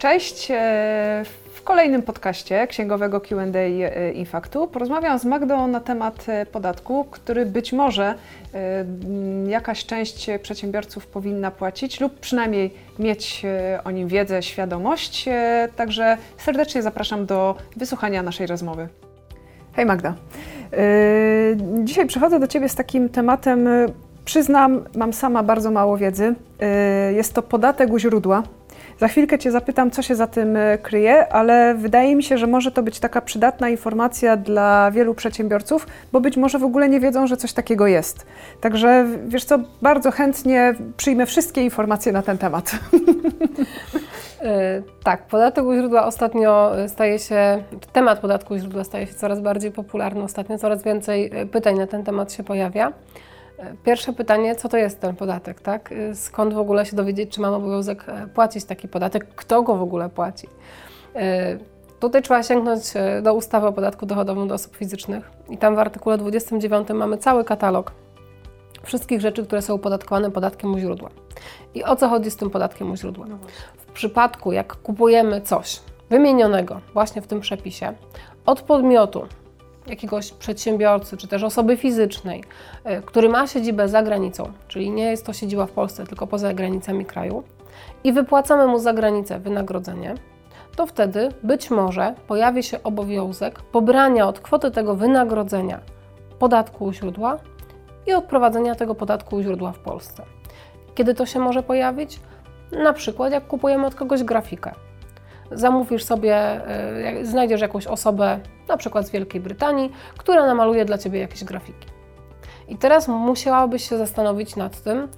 Cześć. E, w kolejnym podcaście księgowego QA e, Infaktu porozmawiam z Magdą na temat e, podatku, który być może jakaś część przedsiębiorców powinna płacić lub przynajmniej mieć o nim wiedzę, świadomość. Także serdecznie zapraszam do wysłuchania naszej rozmowy. Hej Magda. Dzisiaj przychodzę do Ciebie z takim tematem. Przyznam, mam sama bardzo mało wiedzy. Jest to podatek u źródła. Za chwilkę Cię zapytam, co się za tym e, kryje, ale wydaje mi się, że może to być taka przydatna informacja dla wielu przedsiębiorców, bo być może w ogóle nie wiedzą, że coś takiego jest. Także wiesz co, bardzo chętnie przyjmę wszystkie informacje na ten temat. E, tak, podatek u źródła ostatnio staje się, temat podatku u źródła staje się coraz bardziej popularny, ostatnio coraz więcej e, pytań na ten temat się pojawia. Pierwsze pytanie, co to jest ten podatek, tak? Skąd w ogóle się dowiedzieć, czy mam obowiązek e, płacić taki podatek, kto go w ogóle płaci? E, tutaj trzeba sięgnąć e, do ustawy o podatku dochodowym do osób fizycznych i tam w artykule 29 mamy cały katalog wszystkich rzeczy, które są opodatkowane podatkiem u źródła. I o co chodzi z tym podatkiem u źródła? No w przypadku, jak kupujemy coś wymienionego właśnie w tym przepisie od podmiotu, jakiegoś przedsiębiorcy czy też osoby fizycznej, e, który ma siedzibę za granicą, czyli nie jest to siedziba w Polsce, tylko poza granicami kraju, i wypłacamy mu za granicę wynagrodzenie, to wtedy być może pojawi się obowiązek pobrania od kwoty tego wynagrodzenia podatku u źródła i odprowadzenia tego podatku u źródła w Polsce. Kiedy to się może pojawić? Na przykład jak kupujemy od kogoś grafikę zamówisz sobie, e, znajdziesz jakąś osobę, na przykład z Wielkiej Brytanii, która namaluje dla Ciebie jakieś grafiki. I teraz musiałabyś się zastanowić nad tym, e,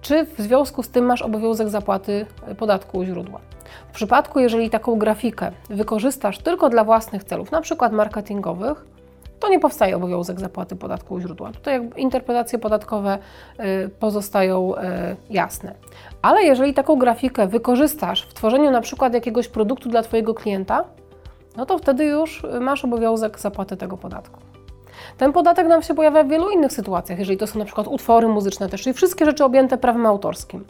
czy w związku z tym masz obowiązek zapłaty podatku u źródła. W przypadku, jeżeli taką grafikę wykorzystasz tylko dla własnych celów, na przykład marketingowych, to nie powstaje obowiązek zapłaty podatku u źródła. Tutaj interpretacje podatkowe y, pozostają y, jasne. Ale jeżeli taką grafikę wykorzystasz w tworzeniu na przykład jakiegoś produktu dla Twojego klienta, no to wtedy już masz obowiązek zapłaty tego podatku. Ten podatek nam się pojawia w wielu innych sytuacjach, jeżeli to są na przykład utwory muzyczne też, czyli wszystkie rzeczy objęte prawem autorskim.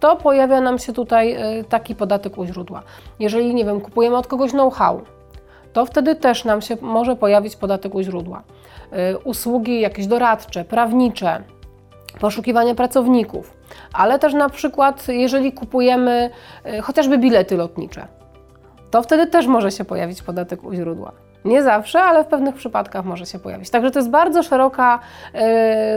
To pojawia nam się tutaj y, taki podatek u źródła. Jeżeli, nie wiem, kupujemy od kogoś know-how, to wtedy też nam się może pojawić podatek u źródła. Y, usługi jakieś doradcze, prawnicze, poszukiwanie pracowników, ale też na przykład jeżeli kupujemy y, chociażby bilety lotnicze, to wtedy też może się pojawić podatek u źródła. Nie zawsze, ale w pewnych przypadkach może się pojawić. Także to jest bardzo szeroka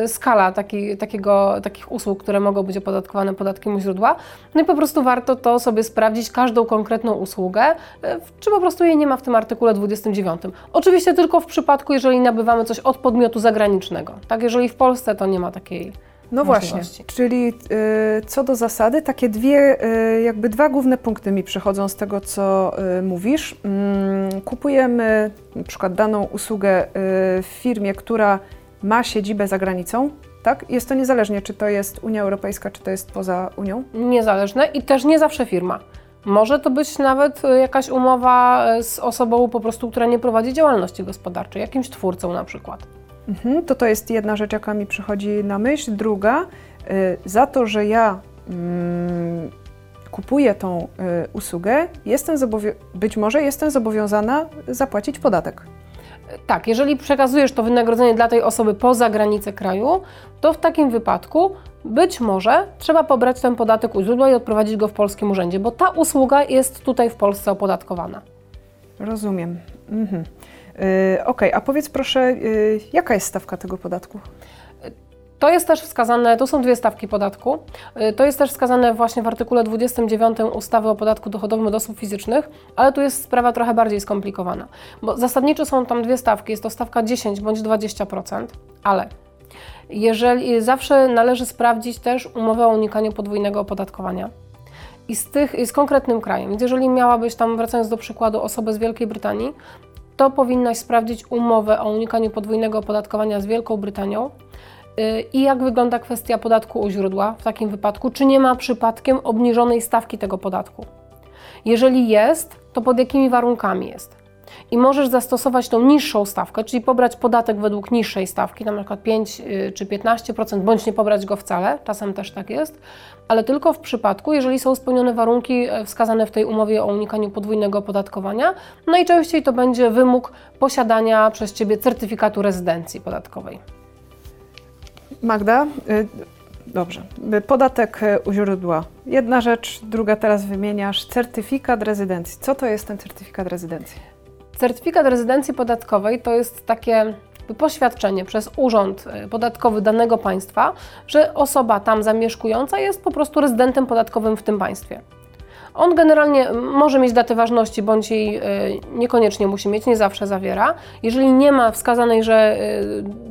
y, skala taki, takiego, takich usług, które mogą być opodatkowane podatkiem u źródła. No i po prostu warto to sobie sprawdzić, każdą konkretną usługę, y, czy po prostu jej nie ma w tym artykule 29. Oczywiście tylko w przypadku, jeżeli nabywamy coś od podmiotu zagranicznego. Tak, jeżeli w Polsce to nie ma takiej no właśnie, czyli y, co do zasady, takie dwie, y, jakby dwa główne punkty mi przychodzą z tego, co y, mówisz. Mm, kupujemy na przykład daną usługę w firmie, która ma siedzibę za granicą, tak? Jest to niezależnie, czy to jest Unia Europejska, czy to jest poza Unią? Niezależne i też nie zawsze firma. Może to być nawet jakaś umowa z osobą po prostu, która nie prowadzi działalności gospodarczej, jakimś twórcą na przykład. Mhm, to to jest jedna rzecz, jaka mi przychodzi na myśl. Druga, y, za to, że ja mm, kupuję tą y, usługę, jestem być może jestem zobowiązana zapłacić podatek. Tak, jeżeli przekazujesz to wynagrodzenie dla tej osoby poza granicę kraju, to w takim wypadku być może trzeba pobrać ten podatek u źródła i odprowadzić go w polskim urzędzie, bo ta usługa jest tutaj w Polsce opodatkowana. Rozumiem. Mhm. Yy, ok, a powiedz proszę, yy, jaka jest stawka tego podatku? To jest też wskazane, to są dwie stawki podatku. Yy, to jest też wskazane właśnie w artykule 29 ustawy o podatku dochodowym od osób fizycznych, ale tu jest sprawa trochę bardziej skomplikowana, bo zasadniczo są tam dwie stawki, jest to stawka 10 bądź 20%, ale jeżeli zawsze należy sprawdzić też umowę o unikaniu podwójnego opodatkowania i z, tych, z konkretnym krajem. Więc jeżeli miałabyś tam, wracając do przykładu, osobę z Wielkiej Brytanii, to powinnaś sprawdzić umowę o unikaniu podwójnego opodatkowania z Wielką Brytanią y, i jak wygląda kwestia podatku u źródła w takim wypadku, czy nie ma przypadkiem obniżonej stawki tego podatku. Jeżeli jest, to pod jakimi warunkami jest. i możesz zastosować tą niższą stawkę, czyli pobrać podatek według niższej stawki, na przykład 5 y, czy 15%, bądź nie pobrać go wcale, czasem też tak jest, ale tylko w przypadku, jeżeli są spełnione warunki e, wskazane w tej umowie o unikaniu podwójnego opodatkowania. Najczęściej to będzie wymóg posiadania przez Ciebie certyfikatu rezydencji podatkowej. Magda, y, dobrze. Y, Podatek y, u źródła. Jedna rzecz, druga teraz wymieniasz. Certyfikat rezydencji. Co to jest ten certyfikat rezydencji? Certyfikat rezydencji podatkowej to jest takie poświadczenie przez urząd e, podatkowy danego państwa, że osoba tam zamieszkująca jest po prostu rezydentem podatkowym w tym państwie. On generalnie może mieć datę ważności, bądź jej e, niekoniecznie musi mieć, nie zawsze zawiera. Jeżeli nie ma wskazanej, że e,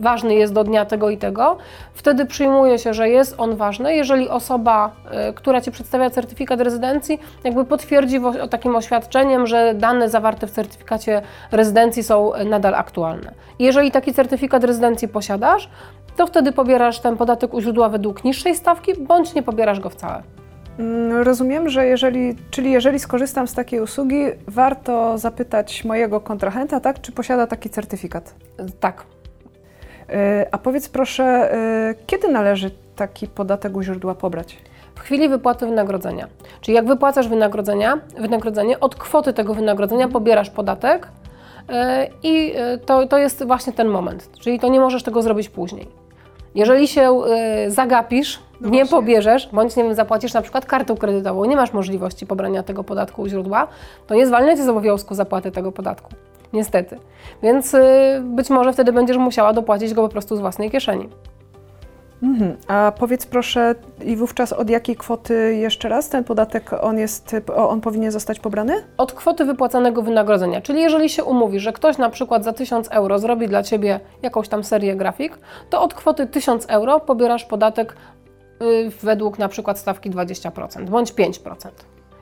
ważny jest do dnia tego i tego, wtedy przyjmuje się, że jest on ważny. Jeżeli osoba, e, która Ci przedstawia certyfikat rezydencji, jakby potwierdzi takim oświadczeniem, że dane zawarte w certyfikacie rezydencji są nadal aktualne. Jeżeli taki certyfikat rezydencji posiadasz, to wtedy pobierasz ten podatek u źródła według niższej stawki, bądź nie pobierasz go wcale. Mm, Rozumiem, że jeżeli, czyli jeżeli skorzystam z takiej usługi, warto zapytać mojego kontrahenta, tak, czy posiada taki certyfikat. Tak. Y, A powiedz proszę, y, kiedy należy taki podatek u źródła pobrać? w chwili wypłaty wynagrodzenia. Czyli jak wypłacasz wynagrodzenia, wynagrodzenie, od kwoty tego wynagrodzenia pobierasz podatek i to, to jest właśnie ten moment. Czyli to nie możesz tego zrobić później. Jeżeli się zagapisz, No nie właśnie. pobierzesz, bądź nie wiem, zapłacisz na przykład kartą kredytową, nie masz możliwości pobrania tego podatku u źródła, to nie zwalnia cię z obowiązku zapłaty tego podatku. Niestety. Więc yy, być może wtedy będziesz musiała dopłacić go po prostu z własnej kieszeni. Mhm. A powiedz proszę, i wówczas od jakiej kwoty jeszcze raz ten podatek on jest, on powinien zostać pobrany? od kwoty wypłacanego wynagrodzenia. Czyli jeżeli się umówi, że ktoś na przykład za 1000 euro zrobi dla Ciebie jakąś tam serię grafik, to od kwoty 1000 euro pobierasz podatek y, według na przykład stawki 20% bądź 5%,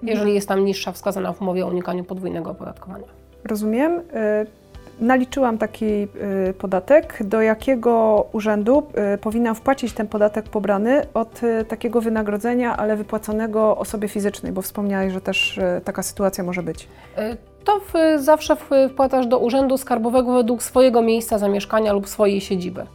jeżeli jest tam niższa wskazana w umowie o unikaniu podwójnego opodatkowania. Rozumiem. Y, Naliczyłam taki y, podatek. Do jakiego urzędu y, powinnam wpłacić ten podatek pobrany od y, takiego wynagrodzenia, ale wypłaconego osobie fizycznej, bo wspomniałeś, że też y, taka sytuacja może być. Y, To w, zawsze wpłacasz do urzędu skarbowego według swojego miejsca zamieszkania lub swojej siedziby.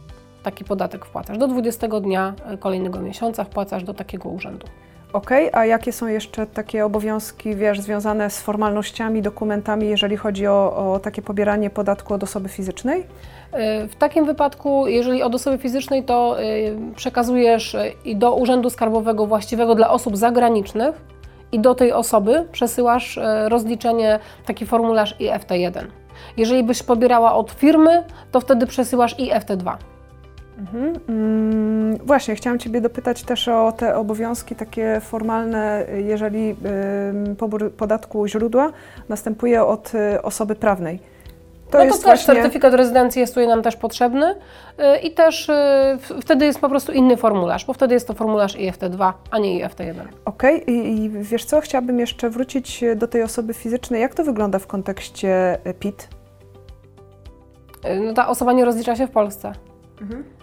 Taki podatek wpłacasz. Do 20 dnia y, kolejnego miesiąca wpłacasz do takiego urzędu. Ok, a jakie są jeszcze takie obowiązki, wiesz, związane z formalnościami, dokumentami, jeżeli chodzi o, o takie pobieranie podatku od osoby fizycznej? Y, W takim wypadku, jeżeli od osoby fizycznej, to y, przekazujesz i do Urzędu Skarbowego właściwego dla osób zagranicznych i do tej osoby przesyłasz rozliczenie, taki formularz IFT1. Jeżeli byś pobierała od firmy, to wtedy przesyłasz IFT2. Mhm. Mm, właśnie, chciałam Ciebie dopytać też o te obowiązki takie formalne, jeżeli pobór podatku źródła następuje od y, osoby prawnej. To no to też certyfikat rezydencji jest tutaj nam też potrzebny y, i też y, wtedy jest po prostu inny formularz, bo wtedy jest to formularz IFT2, a nie IFT1. Okej, I, i wiesz co, chciałabym jeszcze wrócić do tej osoby fizycznej. Jak to wygląda w kontekście PIT? No ta osoba nie rozlicza się w Polsce.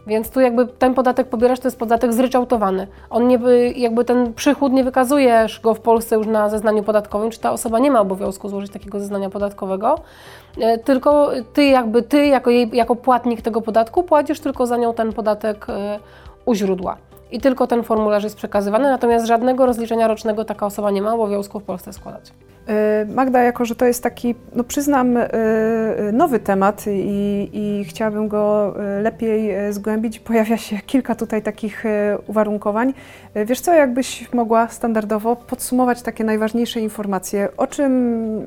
Więc tu jakby ten podatek pobierasz, to jest podatek zryczałtowany. On nie, jakby ten przychód nie wykazujesz go w Polsce już na zeznaniu podatkowym, czy ta osoba nie ma obowiązku złożyć takiego zeznania podatkowego, e, tylko ty jakby ty jako, jej, jako płatnik tego podatku płacisz tylko za nią ten podatek e, u źródła. I tylko ten formularz jest przekazywany, natomiast żadnego rozliczenia rocznego taka osoba nie ma obowiązku w Polsce składać. Y, Magda, jako że to jest taki, no przyznam, y, y, nowy temat i, i chciałabym go lepiej zgłębić, pojawia się kilka tutaj takich uwarunkowań. Wiesz co, jakbyś mogła standardowo podsumować takie najważniejsze informacje, o czym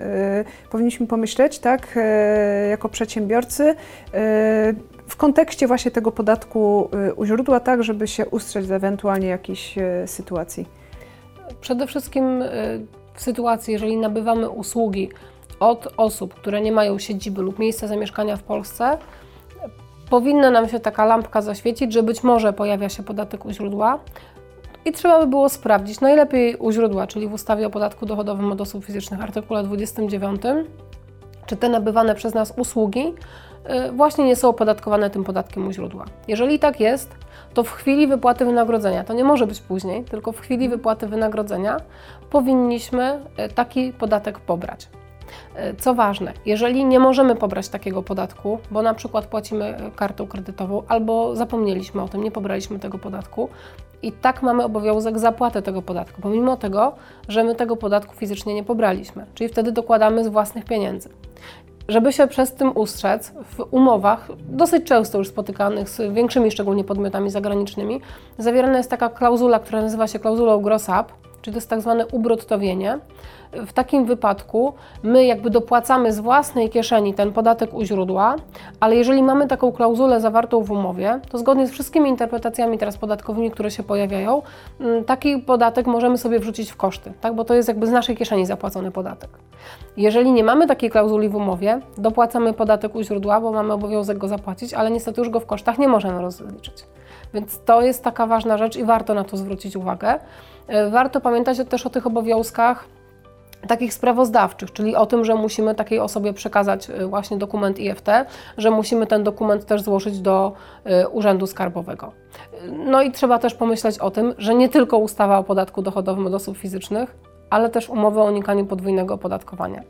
powinniśmy pomyśleć, tak, jako przedsiębiorcy, w kontekście właśnie tego podatku u źródła, tak, żeby się ustrzec ewentualnie jakichś sytuacji. Przede wszystkim w sytuacji, jeżeli nabywamy usługi od osób, które nie mają siedziby lub miejsca zamieszkania w Polsce, powinna nam się taka lampka zaświecić, że być może pojawia się podatek u źródła. I trzeba by było sprawdzić, najlepiej u źródła, czyli w ustawie o podatku dochodowym od osób fizycznych, artykule 29, czy te nabywane przez nas usługi właśnie nie są opodatkowane tym podatkiem u źródła. Jeżeli tak jest, to w chwili wypłaty wynagrodzenia, to nie może być później, tylko w chwili wypłaty wynagrodzenia powinniśmy y, taki podatek pobrać. E, Co ważne, jeżeli nie możemy pobrać takiego podatku, bo na przykład płacimy e, kartą kredytową albo zapomnieliśmy o tym, nie pobraliśmy tego podatku, i tak mamy obowiązek zapłaty tego podatku, pomimo tego, że my tego podatku fizycznie nie pobraliśmy, czyli wtedy dokładamy z własnych pieniędzy. Żeby się przez tym ustrzec, w umowach, dosyć często już spotykanych z większymi szczególnie podmiotami zagranicznymi, zawierana jest taka klauzula, która nazywa się klauzulą gross up, czyli to jest tak zwane ubruttowienie. W takim wypadku my jakby dopłacamy z własnej kieszeni ten podatek u źródła, ale jeżeli mamy taką klauzulę zawartą w umowie, to zgodnie z wszystkimi interpretacjami teraz podatkowymi, które się pojawiają, mm, taki podatek możemy sobie wrzucić w koszty, tak? bo to jest jakby z naszej kieszeni zapłacony podatek. Jeżeli nie mamy takiej klauzuli w umowie, dopłacamy podatek u źródła, bo mamy obowiązek go zapłacić, ale niestety już go w kosztach nie możemy rozliczyć. Więc to jest taka ważna rzecz i warto na to zwrócić uwagę. E, Warto pamiętać też o tych obowiązkach takich sprawozdawczych, czyli o tym, że musimy takiej osobie przekazać y, właśnie dokument IFT, że musimy ten dokument też złożyć do y, Urzędu Skarbowego. No i trzeba też pomyśleć o tym, że nie tylko ustawa o podatku dochodowym od osób fizycznych, ale też umowy o unikaniu podwójnego opodatkowania.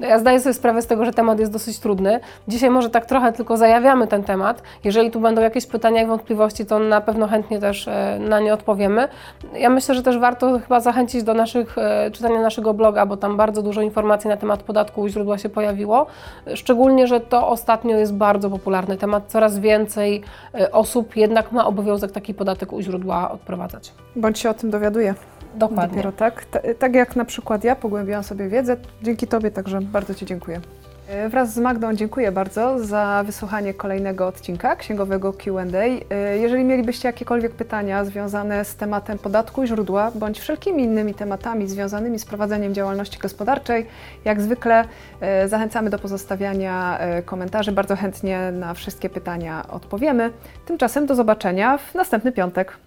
Ja zdaję sobie sprawę z tego, że temat jest dosyć trudny. Dzisiaj może tak trochę tylko zajawiamy ten temat. Jeżeli tu będą jakieś pytania i wątpliwości, to na pewno chętnie też e, na nie odpowiemy. Ja myślę, że też warto chyba zachęcić do naszych, e, czytania naszego bloga, bo tam bardzo dużo informacji na temat podatku u źródła się pojawiło. Szczególnie, że to ostatnio jest bardzo popularny temat. Coraz więcej e, osób jednak ma obowiązek taki podatek u źródła odprowadzać. Bądź się o tym dowiaduje. Dokładnie. Dopiero tak. T- tak jak na przykład ja pogłębiłam sobie wiedzę dzięki Tobie, także bardzo Ci dziękuję. E, Wraz z Magdą dziękuję bardzo za wysłuchanie kolejnego odcinka księgowego QA. E, Jeżeli mielibyście jakiekolwiek pytania związane z tematem podatku i źródła, bądź wszelkimi innymi tematami związanymi z prowadzeniem działalności gospodarczej, jak zwykle e, zachęcamy do pozostawiania komentarzy. Bardzo chętnie na wszystkie pytania odpowiemy. Tymczasem do zobaczenia w następny piątek.